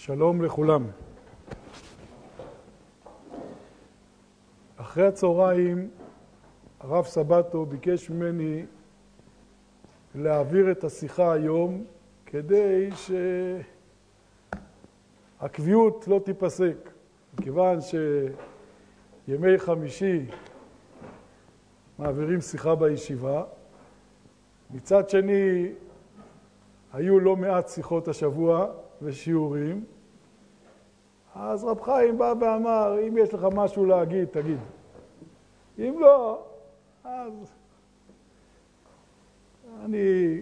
שלום לכולם. אחרי הצהריים הרב סבטו ביקש ממני להעביר את השיחה היום כדי שהקביעות לא תיפסק, מכיוון שימי חמישי מעבירים שיחה בישיבה. מצד שני, היו לא מעט שיחות השבוע ושיעורים, אז רב חיים בא ואמר, אם יש לך משהו להגיד, תגיד. אם לא, אז אני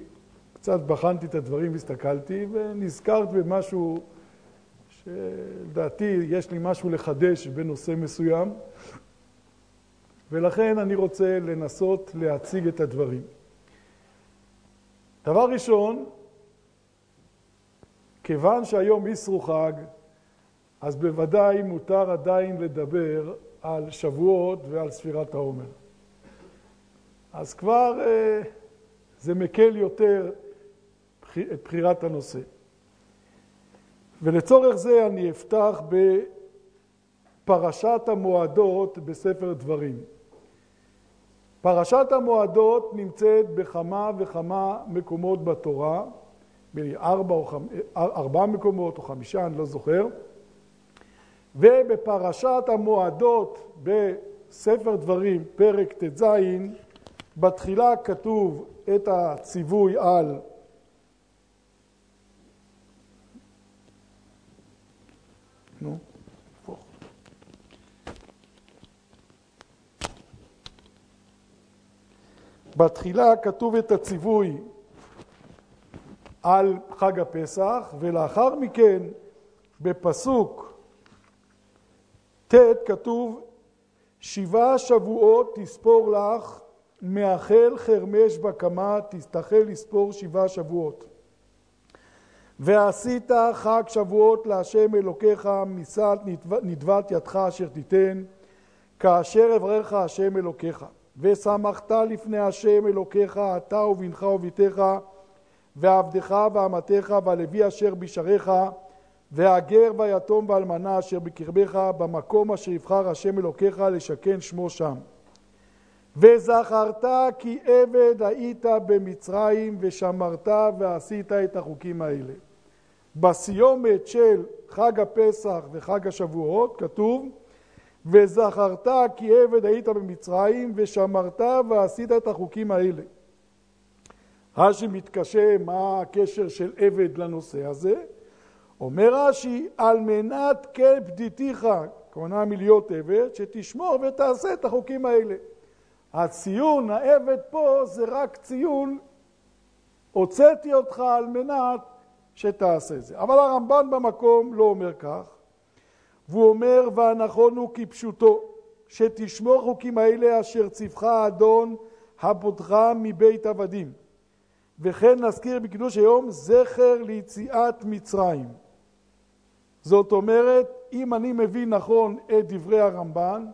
קצת בחנתי את הדברים, הסתכלתי, ונזכרת במשהו שלדעתי יש לי משהו לחדש בנושא מסוים, ולכן אני רוצה לנסות להציג את הדברים. דבר ראשון, כיוון שהיום איסרו חג, אז בוודאי מותר עדיין לדבר על שבועות ועל ספירת העומר. אז כבר אה, זה מקל יותר את בחירת הנושא. ולצורך זה אני אפתח בפרשת המועדות בספר דברים. פרשת המועדות נמצאת בכמה וכמה מקומות בתורה, ארבע, או חמ... ארבע מקומות או חמישה, אני לא זוכר, ובפרשת המועדות בספר דברים, פרק ט"ז, בתחילה כתוב את הציווי על נו, בתחילה כתוב את הציווי על חג הפסח, ולאחר מכן בפסוק ט' כתוב שבעה שבועות תספור לך מאחל חרמש בקמה תסתכל לספור שבעה שבועות. ועשית חג שבועות להשם אלוקיך משאת נדבת ידך אשר תיתן כאשר אברך השם אלוקיך ושמחת לפני השם אלוקיך אתה ובנך וביתך ועבדך ואמתך והלוי אשר בשעריך והגר והיתום והאלמנה אשר בקרבך במקום אשר יבחר השם אלוקיך לשכן שמו שם. וזכרת כי עבד היית במצרים ושמרת ועשית את החוקים האלה. בסיומת של חג הפסח וחג השבועות כתוב וזכרת כי עבד היית במצרים ושמרת ועשית את החוקים האלה. רש"י מתקשה מה הקשר של עבד לנושא הזה. אומר רש"י, על מנת פדיתיך, כהונה מלהיות עבד, שתשמור ותעשה את החוקים האלה. הציון, העבד פה, זה רק ציון, הוצאתי אותך על מנת שתעשה את זה. אבל הרמב"ן במקום לא אומר כך, והוא אומר, והנכון הוא כפשוטו, שתשמור חוקים האלה אשר ציווך האדון הפותחה מבית עבדים. וכן נזכיר בקידוש היום זכר ליציאת מצרים. זאת אומרת, אם אני מבין נכון את דברי הרמב"ן,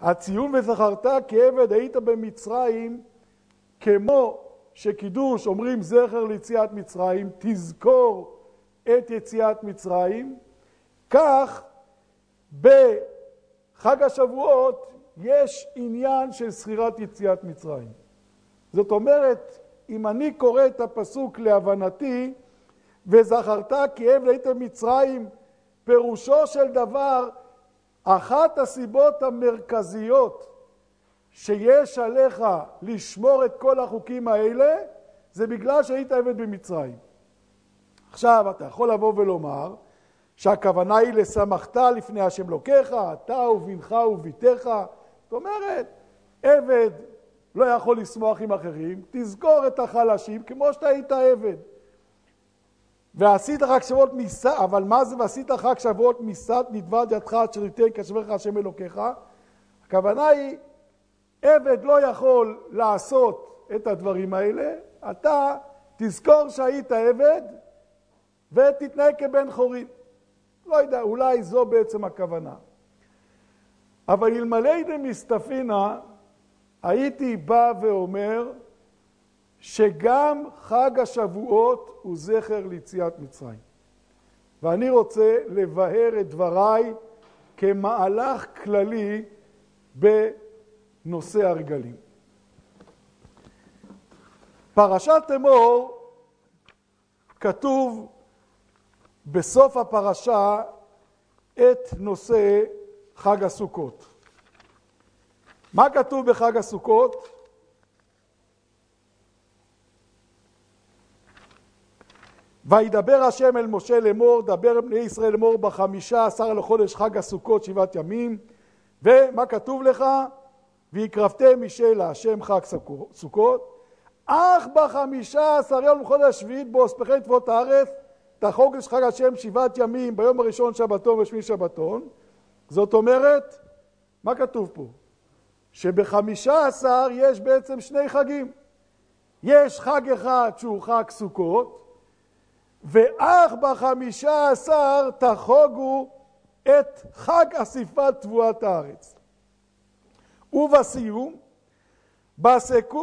הציון וזכרת כעבד היית במצרים, כמו שקידוש אומרים זכר ליציאת מצרים, תזכור את יציאת מצרים, כך בחג השבועות יש עניין של זכירת יציאת מצרים. זאת אומרת, אם אני קורא את הפסוק להבנתי, וזכרת כי עבד היית במצרים, פירושו של דבר, אחת הסיבות המרכזיות שיש עליך לשמור את כל החוקים האלה, זה בגלל שהיית עבד במצרים. עכשיו, אתה יכול לבוא ולומר שהכוונה היא לשמחת לפני השם לוקח, אתה ובנך וביתך. זאת אומרת, עבד לא יכול לשמוח עם אחרים, תזכור את החלשים כמו שאתה היית עבד. ועשית חג שבועות מסת, אבל מה זה ועשית חג שבועות מסת נדבד ידך אשר ייתן כשברך השם אלוקיך? הכוונה היא, עבד לא יכול לעשות את הדברים האלה, אתה תזכור שהיית עבד ותתנהג כבן חורין. לא יודע, אולי זו בעצם הכוונה. אבל אלמלא דמסתפינא, הייתי בא ואומר שגם חג השבועות הוא זכר ליציאת מצרים. ואני רוצה לבאר את דבריי כמהלך כללי בנושא הרגלים. פרשת אמור כתוב בסוף הפרשה את נושא חג הסוכות. מה כתוב בחג הסוכות? וידבר השם אל משה לאמור, דבר בני ישראל לאמור בחמישה עשר לחודש חג הסוכות שבעת ימים, ומה כתוב לך? והקרבתם משל להשם חג סוכות, אך בחמישה עשר יום חודש שביעית בו אספכם תבואות הארץ, תחוג חג השם שבעת ימים ביום הראשון שבתון ושמי שבתון. זאת אומרת, מה כתוב פה? שבחמישה עשר יש בעצם שני חגים. יש חג אחד שהוא חג סוכות, ואך בחמישה עשר תחוגו את חג אסיפת תבואת הארץ. ובסיום,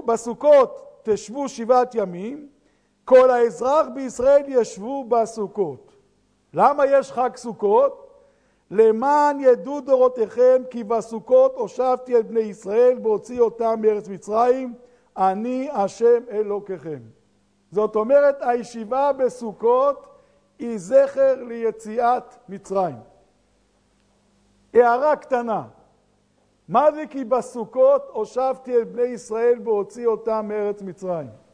בסוכות תשבו שבעת ימים, כל האזרח בישראל ישבו בסוכות. למה יש חג סוכות? למען ידעו דורותיכם כי בסוכות הושבתי את בני ישראל והוציא אותם מארץ מצרים, אני השם אלוקיכם. זאת אומרת, הישיבה בסוכות היא זכר ליציאת מצרים. הערה קטנה, מה זה כי בסוכות הושבתי את בני ישראל והוציא אותם מארץ מצרים?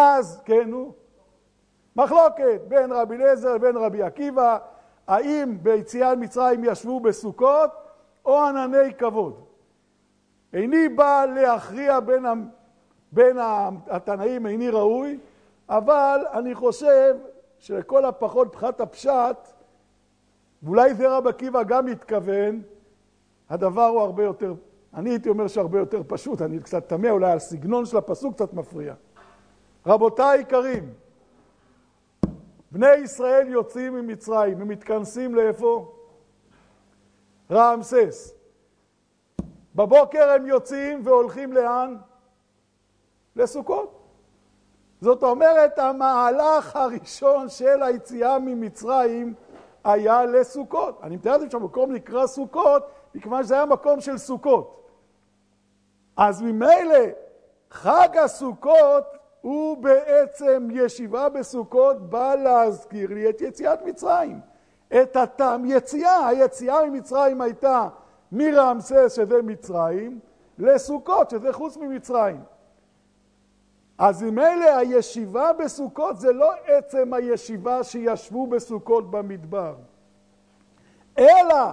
אז, כן, נו, מחלוקת בין רבי אליעזר לבין רבי עקיבא, האם ביציאת מצרים ישבו בסוכות או ענני כבוד. איני בא להכריע בין. בין התנאים, איני ראוי, אבל אני חושב שלכל הפחות מבחינת הפשט, ואולי זה רב עקיבא גם מתכוון, הדבר הוא הרבה יותר, אני הייתי אומר שהרבה יותר פשוט, אני קצת תמה, אולי הסגנון של הפסוק קצת מפריע. רבותיי היקרים, בני ישראל יוצאים ממצרים, הם מתכנסים לאיפה? רעמסס. בבוקר הם יוצאים והולכים לאן? לסוכות. זאת אומרת, המהלך הראשון של היציאה ממצרים היה לסוכות. אני מתאר לכם שהמקום נקרא סוכות, מכיוון שזה היה מקום של סוכות. אז ממילא חג הסוכות הוא בעצם ישיבה בסוכות בא להזכיר לי את יציאת מצרים. את הטעם יציאה, היציאה ממצרים הייתה מרעמסס שזה מצרים, לסוכות שזה חוץ ממצרים. אז אלה הישיבה בסוכות זה לא עצם הישיבה שישבו בסוכות במדבר, אלא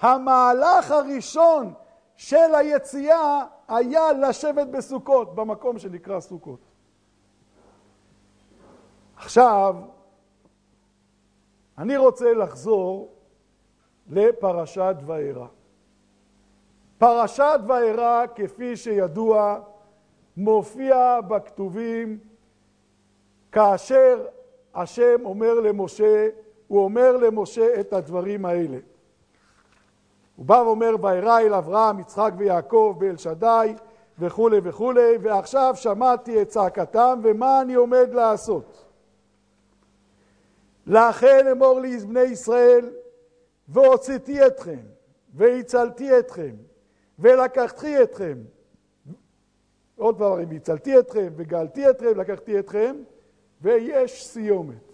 המהלך הראשון של היציאה היה לשבת בסוכות, במקום שנקרא סוכות. עכשיו, אני רוצה לחזור לפרשת וארא. פרשת וארא, כפי שידוע, מופיע בכתובים כאשר השם אומר למשה, הוא אומר למשה את הדברים האלה. הוא בא ואומר, וארא אל אברהם, יצחק ויעקב באל שדי וכולי וכולי, ועכשיו שמעתי את צעקתם ומה אני עומד לעשות. לכן אמור לי בני ישראל, והוצאתי אתכם, והצלתי אתכם, ולקחתי אתכם. עוד דברים, הצלתי אתכם, וגאלתי אתכם, לקחתי אתכם, ויש סיומת.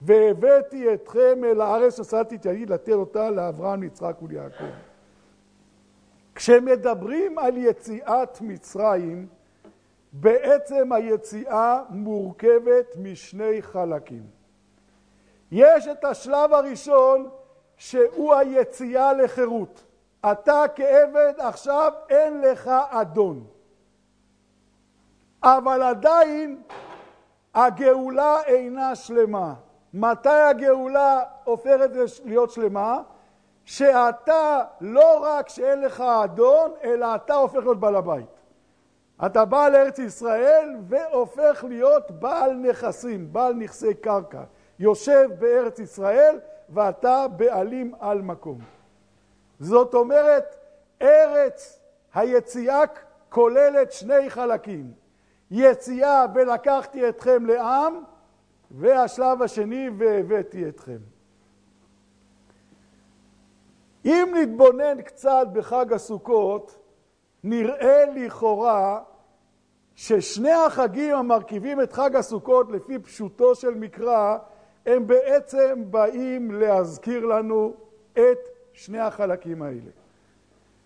והבאתי אתכם אל הארץ ששאתי את ידי לתת אותה לאברהם, ליצחק וליעקב. כשמדברים על יציאת מצרים, בעצם היציאה מורכבת משני חלקים. יש את השלב הראשון שהוא היציאה לחירות. אתה כעבד עכשיו אין לך אדון. אבל עדיין הגאולה אינה שלמה. מתי הגאולה הופכת להיות שלמה? שאתה לא רק שאין לך אדון, אלא אתה הופך להיות בעל הבית. אתה בא לארץ ישראל והופך להיות בעל נכסים, בעל נכסי קרקע. יושב בארץ ישראל ואתה בעלים על מקום. זאת אומרת, ארץ היציאה כוללת שני חלקים. יציאה ולקחתי אתכם לעם, והשלב השני והבאתי אתכם. אם נתבונן קצת בחג הסוכות, נראה לכאורה ששני החגים המרכיבים את חג הסוכות לפי פשוטו של מקרא, הם בעצם באים להזכיר לנו את שני החלקים האלה.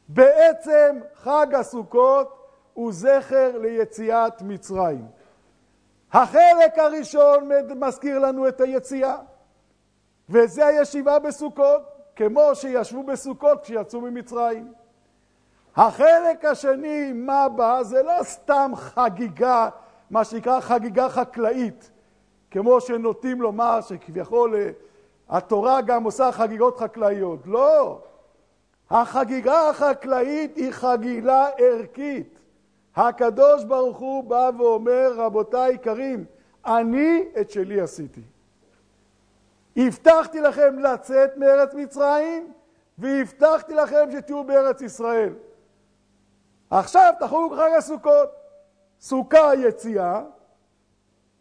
בעצם חג הסוכות הוא זכר ליציאת מצרים. החלק הראשון מזכיר לנו את היציאה, וזה הישיבה בסוכות, כמו שישבו בסוכות כשיצאו ממצרים. החלק השני, מה בא? זה לא סתם חגיגה, מה שנקרא חגיגה חקלאית, כמו שנוטים לומר שכביכול אה, התורה גם עושה חגיגות חקלאיות. לא. החגיגה החקלאית היא חגילה ערכית. הקדוש ברוך הוא בא ואומר, רבותיי יקרים, אני את שלי עשיתי. הבטחתי לכם לצאת מארץ מצרים, והבטחתי לכם שתהיו בארץ ישראל. עכשיו תחוגו חג הסוכות. סוכה יציאה,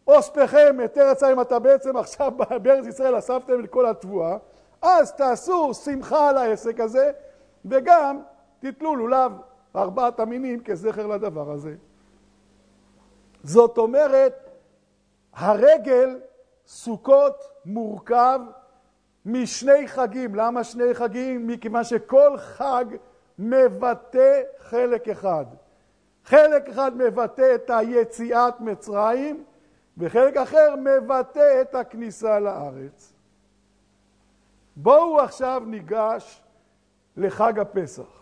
אוספכם את ארץ האם אתה בעצם עכשיו בארץ ישראל אספתם את כל התבואה, אז תעשו שמחה על העסק הזה, וגם תתלו לולב ארבעת המינים כזכר לדבר הזה. זאת אומרת, הרגל סוכות מורכב משני חגים. למה שני חגים? מכיוון שכל חג מבטא חלק אחד. חלק אחד מבטא את היציאת מצרים, וחלק אחר מבטא את הכניסה לארץ. בואו עכשיו ניגש לחג הפסח.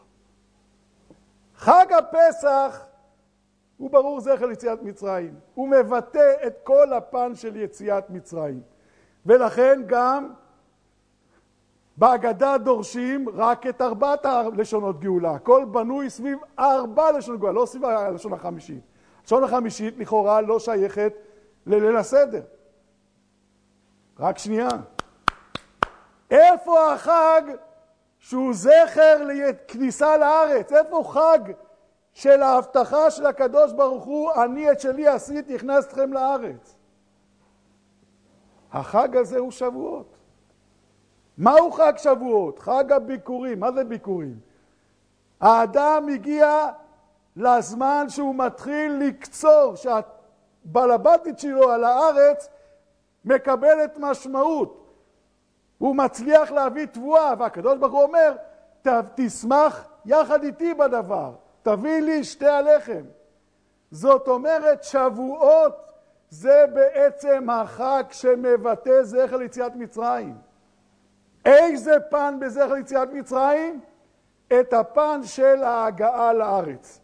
חג הפסח הוא ברור זכר יציאת מצרים. הוא מבטא את כל הפן של יציאת מצרים. ולכן גם בהגדה דורשים רק את ארבעת הלשונות גאולה. הכל בנוי סביב ארבע לשונות גאולה, לא סביב הלשון החמישית. הלשון החמישית לכאורה לא שייכת לליל הסדר. רק שנייה. איפה החג שהוא זכר לכניסה לארץ? איפה חג של ההבטחה של הקדוש ברוך הוא, אני את שלי עשיתי, הכנסתי אתכם לארץ? החג הזה הוא שבועות. מהו חג שבועות? חג הביקורים. מה זה ביקורים? האדם הגיע לזמן שהוא מתחיל לקצור, שהבעל הבתית שלו על הארץ מקבלת משמעות. הוא מצליח להביא תבואה, והקדוש ברוך הוא אומר, תשמח יחד איתי בדבר, תביא לי שתי הלחם. זאת אומרת, שבועות זה בעצם החג שמבטא זכר ליציאת מצרים. איזה פן בזכר יציאת מצרים? את הפן של ההגעה לארץ.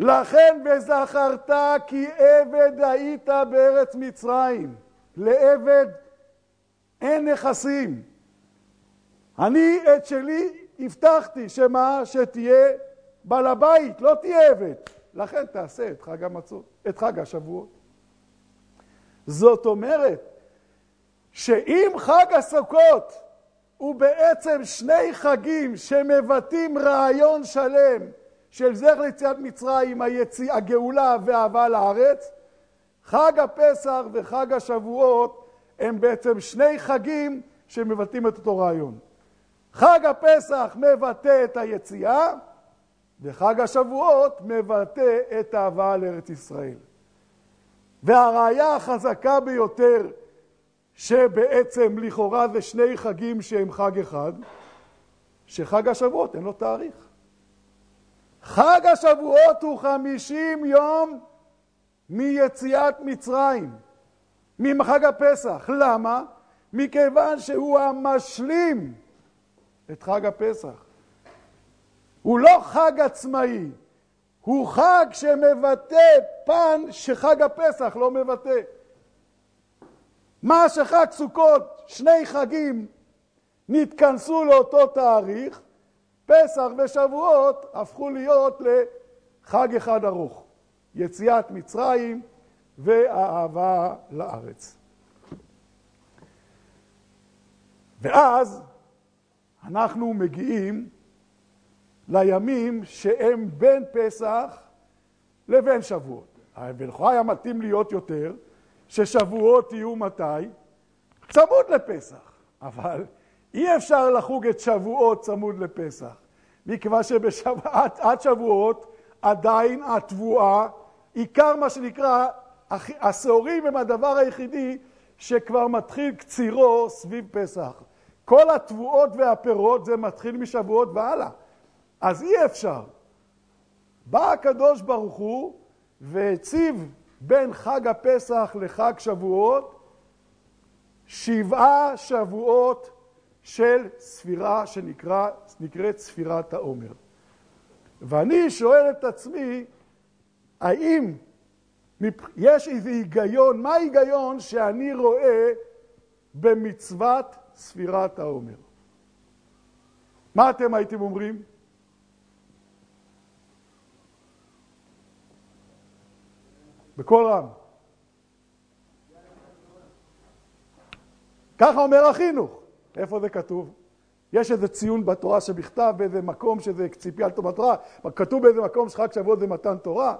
לכן וזכרת כי עבד היית בארץ מצרים. לעבד אין נכסים. אני את שלי הבטחתי, שמה? שתהיה בעל הבית, לא תהיה עבד. לכן תעשה את חג המצות, את חג השבועות. זאת אומרת, שאם חג הסוכות הוא בעצם שני חגים שמבטאים רעיון שלם של זכר ליציאת מצרים, היציא, הגאולה והאהבה לארץ, חג הפסח וחג השבועות הם בעצם שני חגים שמבטאים את אותו רעיון. חג הפסח מבטא את היציאה, וחג השבועות מבטא את האהבה לארץ ישראל. והראיה החזקה ביותר שבעצם לכאורה זה שני חגים שהם חג אחד, שחג השבועות אין לו תאריך. חג השבועות הוא חמישים יום מיציאת מצרים, מחג הפסח. למה? מכיוון שהוא המשלים את חג הפסח. הוא לא חג עצמאי, הוא חג שמבטא פן שחג הפסח לא מבטא. מה שחג סוכות, שני חגים נתכנסו לאותו תאריך, פסח ושבועות הפכו להיות לחג אחד ארוך, יציאת מצרים והאהבה לארץ. ואז אנחנו מגיעים לימים שהם בין פסח לבין שבועות. ולכאורה היה מתאים להיות יותר, ששבועות יהיו מתי? צמוד לפסח. אבל אי אפשר לחוג את שבועות צמוד לפסח, מכיוון שעד שבועות עדיין התבואה, עיקר מה שנקרא, השעורים הם הדבר היחידי שכבר מתחיל קצירו סביב פסח. כל התבואות והפירות זה מתחיל משבועות והלאה. אז אי אפשר. בא הקדוש ברוך הוא והציב בין חג הפסח לחג שבועות שבעה שבועות של ספירה שנקראת ספירת העומר. ואני שואל את עצמי, האם יש איזה היגיון, מה ההיגיון שאני רואה במצוות ספירת העומר? מה אתם הייתם אומרים? בקול רם. ככה אומר החינוך. איפה זה כתוב? יש איזה ציון בתורה שבכתב, באיזה מקום שזה ציפייה לטוב בתורה, כתוב באיזה מקום שחג שבועות זה מתן תורה.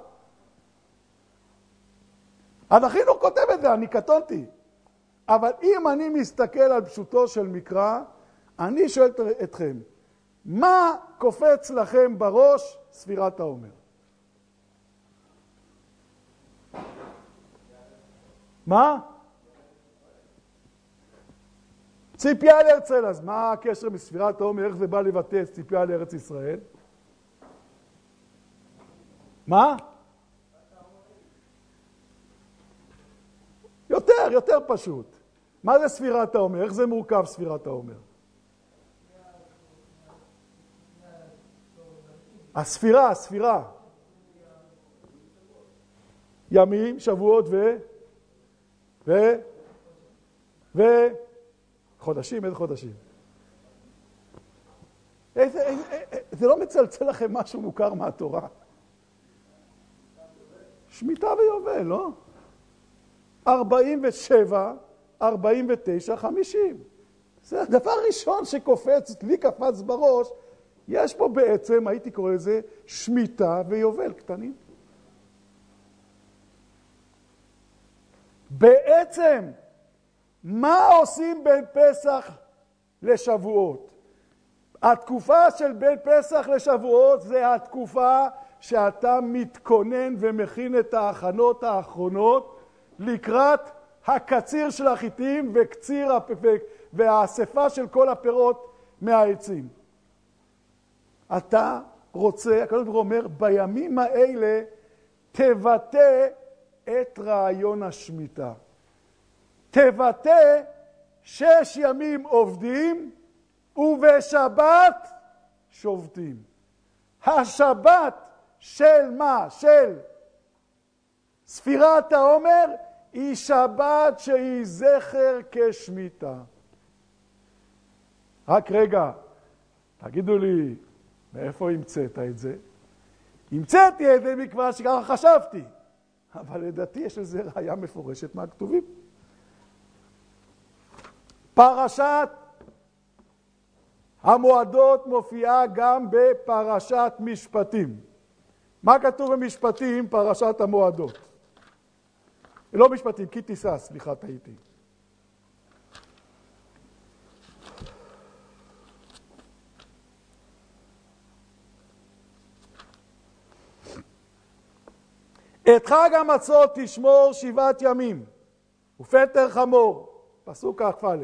אז החינוך כותב את זה, אני קטונתי. אבל אם אני מסתכל על פשוטו של מקרא, אני שואל אתכם, מה קופץ לכם בראש ספירת העומר? מה? ציפייה ישראל. אז מה הקשר בספירת העומר, איך זה בא לבטא ציפייה לארץ ישראל? מה? יותר, יותר פשוט. מה זה ספירת העומר? איך זה מורכב ספירת העומר? הספירה, הספירה. ימים, שבועות ו... ו... ו... חודשים? איזה חודשים? איזה, איזה, זה לא מצלצל לכם משהו מוכר מהתורה? שמיטה ויובל, לא? 47, 49, 50. זה הדבר הראשון שקופץ, לי קפץ בראש, יש פה בעצם, הייתי קורא לזה, שמיטה ויובל קטנים. בעצם, מה עושים בין פסח לשבועות? התקופה של בין פסח לשבועות זה התקופה שאתה מתכונן ומכין את ההכנות האחרונות לקראת הקציר של החיטים וקציר והאספה של כל הפירות מהעצים. אתה רוצה, הקדוש ברוך הוא אומר, בימים האלה תבטא את רעיון השמיטה. תבטא שש ימים עובדים ובשבת שובתים. השבת של מה? של ספירת העומר היא שבת שהיא זכר כשמיטה. רק רגע, תגידו לי, מאיפה המצאת את זה? המצאתי את זה מכבר שככה חשבתי, אבל לדעתי יש לזה ראייה מפורשת מהכתובים. פרשת המועדות מופיעה גם בפרשת משפטים. מה כתוב במשפטים? פרשת המועדות. לא משפטים, כי תישא, סליחה, טעיתי. את חג המצות תשמור שבעת ימים, ופטר חמור, פסוק כ"א.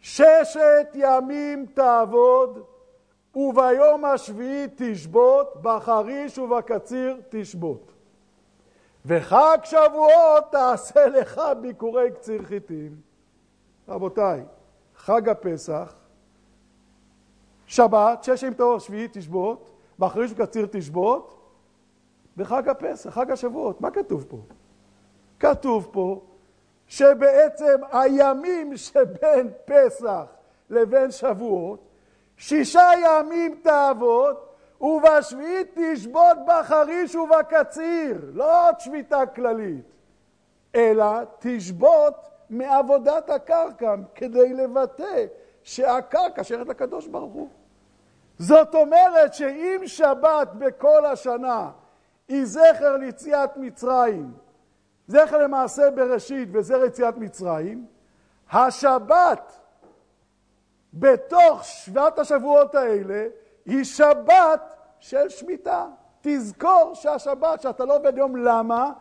ששת ימים תעבוד, וביום השביעי תשבות, בחריש ובקציר תשבות. וחג שבועות תעשה לך ביקורי קציר חיטים. רבותיי, חג הפסח, שבת, שש ימים תעבוד, שביעי תשבות, בחריש ובקציר תשבות, וחג הפסח, חג השבועות. מה כתוב פה? כתוב פה שבעצם הימים שבין פסח לבין שבועות, שישה ימים תעבוד, ובשביעית תשבות בחריש ובקציר, לא עוד שביתה כללית, אלא תשבות מעבודת הקרקע כדי לבטא שהקרקע שייכת לקדוש ברוך הוא. זאת אומרת שאם שבת בכל השנה היא זכר ליציאת מצרים, זכר למעשה בראשית וזכר יציאת מצרים, השבת בתוך שבעת השבועות האלה היא שבת של שמיטה. תזכור שהשבת, שאתה לא עובד יום, למה?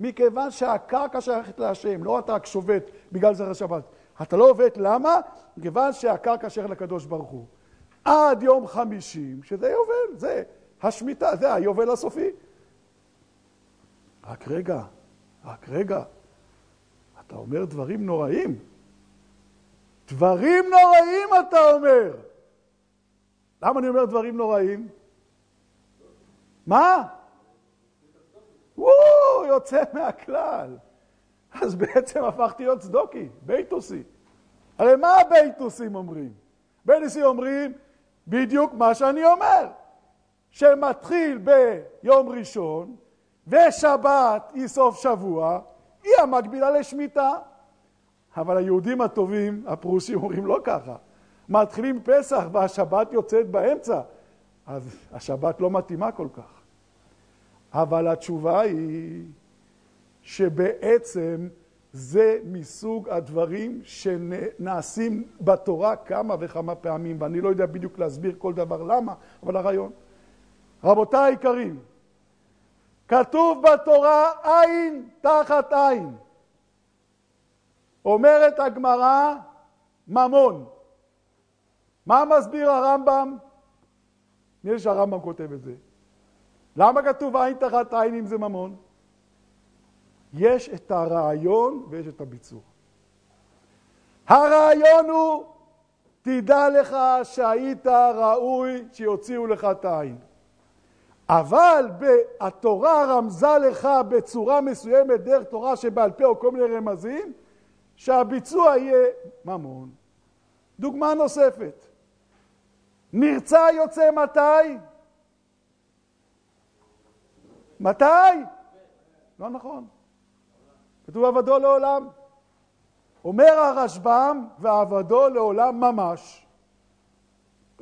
מכיוון שהקרקע שייכת להשם, לא אתה שובת בגלל זכר שבת. אתה לא עובד, למה? מכיוון שהקרקע שייכת לקדוש ברוך הוא. עד יום חמישים, שזה יובל, זה השמיטה, זה היובל הסופי. רק רגע, רק רגע, אתה אומר דברים נוראים. דברים נוראים אתה אומר. למה אני אומר דברים נוראים? מה? וואו, יוצא מהכלל. אז בעצם הפכתי להיות צדוקי, בייטוסי. הרי מה הבייטוסים אומרים? בייטוסים אומרים בדיוק מה שאני אומר, שמתחיל ביום ראשון, ושבת היא סוף שבוע, היא המקבילה לשמיטה. אבל היהודים הטובים, הפרושים, אומרים לא ככה. מתחילים פסח והשבת יוצאת באמצע, אז השבת לא מתאימה כל כך. אבל התשובה היא שבעצם זה מסוג הדברים שנעשים בתורה כמה וכמה פעמים, ואני לא יודע בדיוק להסביר כל דבר למה, אבל הרעיון. רבותיי היקרים, כתוב בתורה עין תחת עין. אומרת הגמרא ממון. מה מסביר הרמב"ם? נראה שהרמב"ם כותב את זה. למה כתוב עין תחת עין אם זה ממון? יש את הרעיון ויש את הביצוע. הרעיון הוא, תדע לך שהיית ראוי שיוציאו לך את העין. אבל התורה רמזה לך בצורה מסוימת דרך תורה שבעל פה או כל מיני רמזים, שהביצוע יהיה ממון. דוגמה נוספת, נרצה יוצא מתי? מתי? לא נכון. כתוב עבדו לעולם. אומר הרשב"ם, ועבדו לעולם ממש.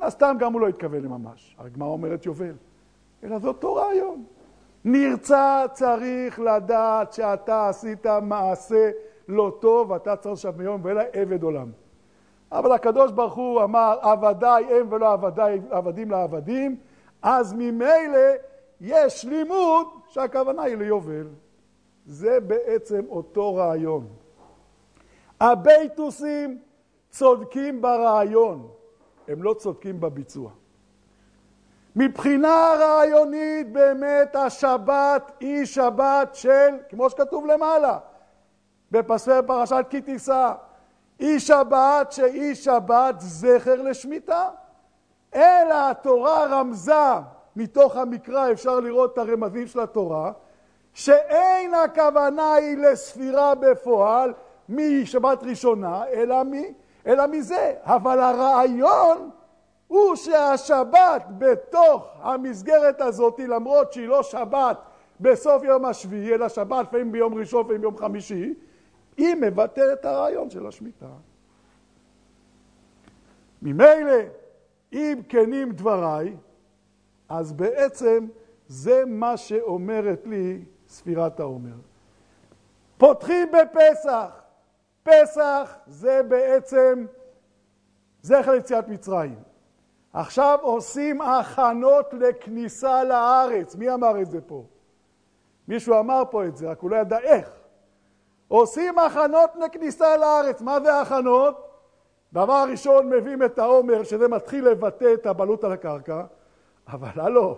סתם גם הוא לא התכוון לממש. הגמרא אומרת יובל. אלא זה אותו רעיון. נרצה צריך לדעת שאתה עשית מעשה לא טוב, ואתה צריך עכשיו מיום ואלה עבד עולם. אבל הקדוש ברוך הוא אמר, עבדיי הם ולא עבדיי, עבדים לעבדים, אז ממילא יש לימוד שהכוונה היא ליובל. זה בעצם אותו רעיון. הבייטוסים צודקים ברעיון, הם לא צודקים בביצוע. מבחינה רעיונית באמת השבת היא שבת של, כמו שכתוב למעלה, בפרשת כי תישא, היא שבת שהיא שבת זכר לשמיטה. אלא התורה רמזה, מתוך המקרא אפשר לראות את הרמזים של התורה, שאין הכוונה היא לספירה בפועל משבת ראשונה, אלא, מ, אלא מזה. אבל הרעיון הוא שהשבת בתוך המסגרת הזאת, למרות שהיא לא שבת בסוף יום השביעי, אלא שבת לפעמים ביום ראשון, לפעמים ביום חמישי, היא מבטאת את הרעיון של השמיטה. ממילא, אם כנים דבריי, אז בעצם זה מה שאומרת לי ספירת העומר. פותחים בפסח. פסח זה בעצם זכר יציאת מצרים. עכשיו עושים הכנות לכניסה לארץ. מי אמר את זה פה? מישהו אמר פה את זה, רק הוא לא ידע איך. עושים הכנות לכניסה לארץ. מה זה הכנות? דבר ראשון, מביאים את העומר, שזה מתחיל לבטא את הבעלות על הקרקע, אבל הלו,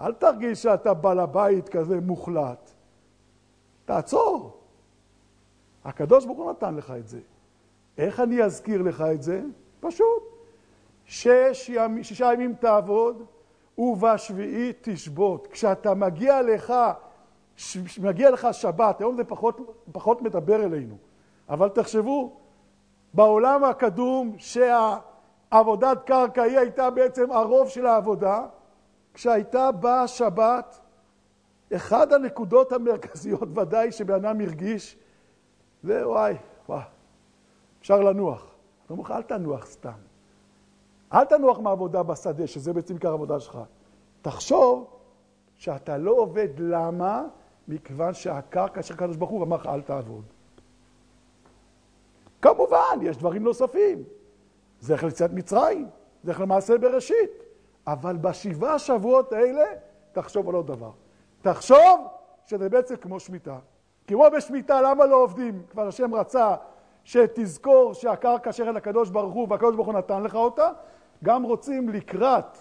אל תרגיש שאתה בעל הבית כזה מוחלט. תעצור. הקדוש ברוך הוא נתן לך את זה. איך אני אזכיר לך את זה? פשוט. שש ימ, שישה ימים תעבוד ובשביעי תשבות. כשאתה מגיע לך, ש, מגיע לך שבת, היום זה פחות, פחות מדבר אלינו, אבל תחשבו, בעולם הקדום שהעבודת קרקע היא הייתה בעצם הרוב של העבודה, כשהייתה באה שבת, אחד הנקודות המרכזיות ודאי שבן אדם הרגיש, זה וואי, וואי, אפשר לנוח. אני אומר לך, אל תנוח סתם. אל תנוח מעבודה בשדה, שזה בעצם עיקר העבודה שלך. תחשוב שאתה לא עובד. למה? מכיוון שהקרקע של הקדוש ברוך הוא אמר לך אל תעבוד. כמובן, יש דברים נוספים. זכר ליציאת מצרים, זכר למעשה בראשית. אבל בשבעה שבועות האלה, תחשוב על עוד דבר. תחשוב שזה בעצם כמו שמיטה. כמו בשמיטה, למה לא עובדים? כבר השם רצה שתזכור שהקרקע שייכת לקדוש ברוך הוא והקדוש ברוך הוא נתן לך אותה, גם רוצים לקראת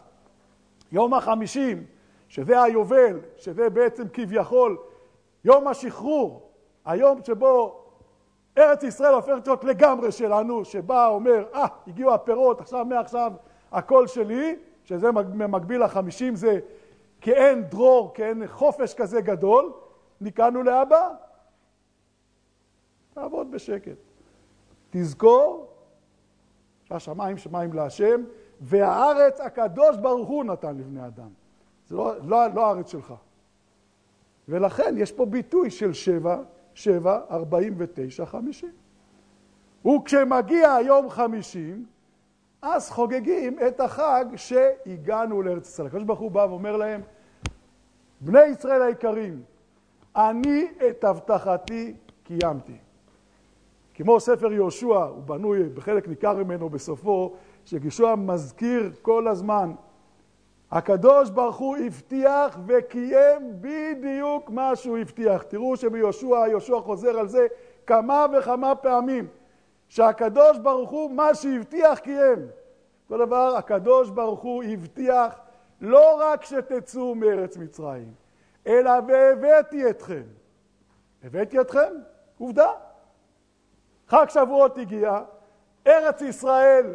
יום החמישים, שזה היובל, שזה בעצם כביכול יום השחרור, היום שבו ארץ ישראל הופכת להיות לגמרי שלנו, שבא אומר, אה, ah, הגיעו הפירות, עכשיו מעכשיו הכל שלי, שזה במקביל לחמישים, זה כאין דרור, כאין חופש כזה גדול, ניקנו לאבא, תעבוד בשקט. תזכור שהשמיים שמיים להשם, והארץ הקדוש ברוך הוא נתן לבני אדם. זה לא, לא, לא הארץ שלך. ולכן יש פה ביטוי של שבע, שבע, ארבעים ותשע, חמישים. וכשמגיע יום חמישים, אז חוגגים את החג שהגענו לארץ ישראל. הקדוש ברוך הוא בא ואומר להם, בני ישראל היקרים, אני את הבטחתי קיימתי. כמו ספר יהושע, הוא בנוי בחלק ניכר ממנו בסופו, שיהושע מזכיר כל הזמן, הקדוש ברוך הוא הבטיח וקיים בדיוק מה שהוא הבטיח. תראו שביהושע, יהושע חוזר על זה כמה וכמה פעמים, שהקדוש ברוך הוא מה שהבטיח קיים. אותו דבר, הקדוש ברוך הוא הבטיח לא רק שתצאו מארץ מצרים, אלא והבאתי אתכם. הבאתי אתכם? עובדה. חג שבועות הגיע, ארץ ישראל,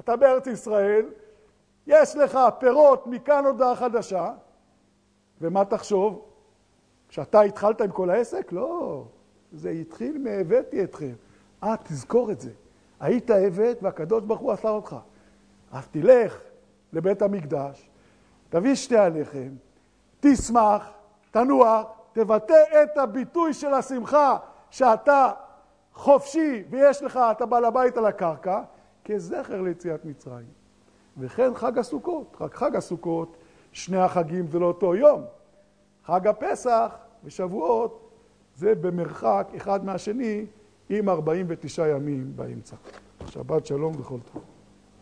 אתה בארץ ישראל, יש לך פירות מכאן הודעה חדשה, ומה תחשוב? כשאתה התחלת עם כל העסק? לא, זה התחיל מהבאתי אתכם. אה, תזכור את זה. היית עבד והקדוש ברוך הוא עשה אותך. אז תלך לבית המקדש, תביא שתי הלחם, תשמח, תנוח, תבטא את הביטוי של השמחה שאתה חופשי ויש לך, אתה בעל הבית על הקרקע, כזכר ליציאת מצרים. וכן חג הסוכות, רק חג הסוכות, שני החגים זה לא אותו יום. חג הפסח ושבועות זה במרחק אחד מהשני עם 49 ימים באמצע. שבת שלום וכל טוב.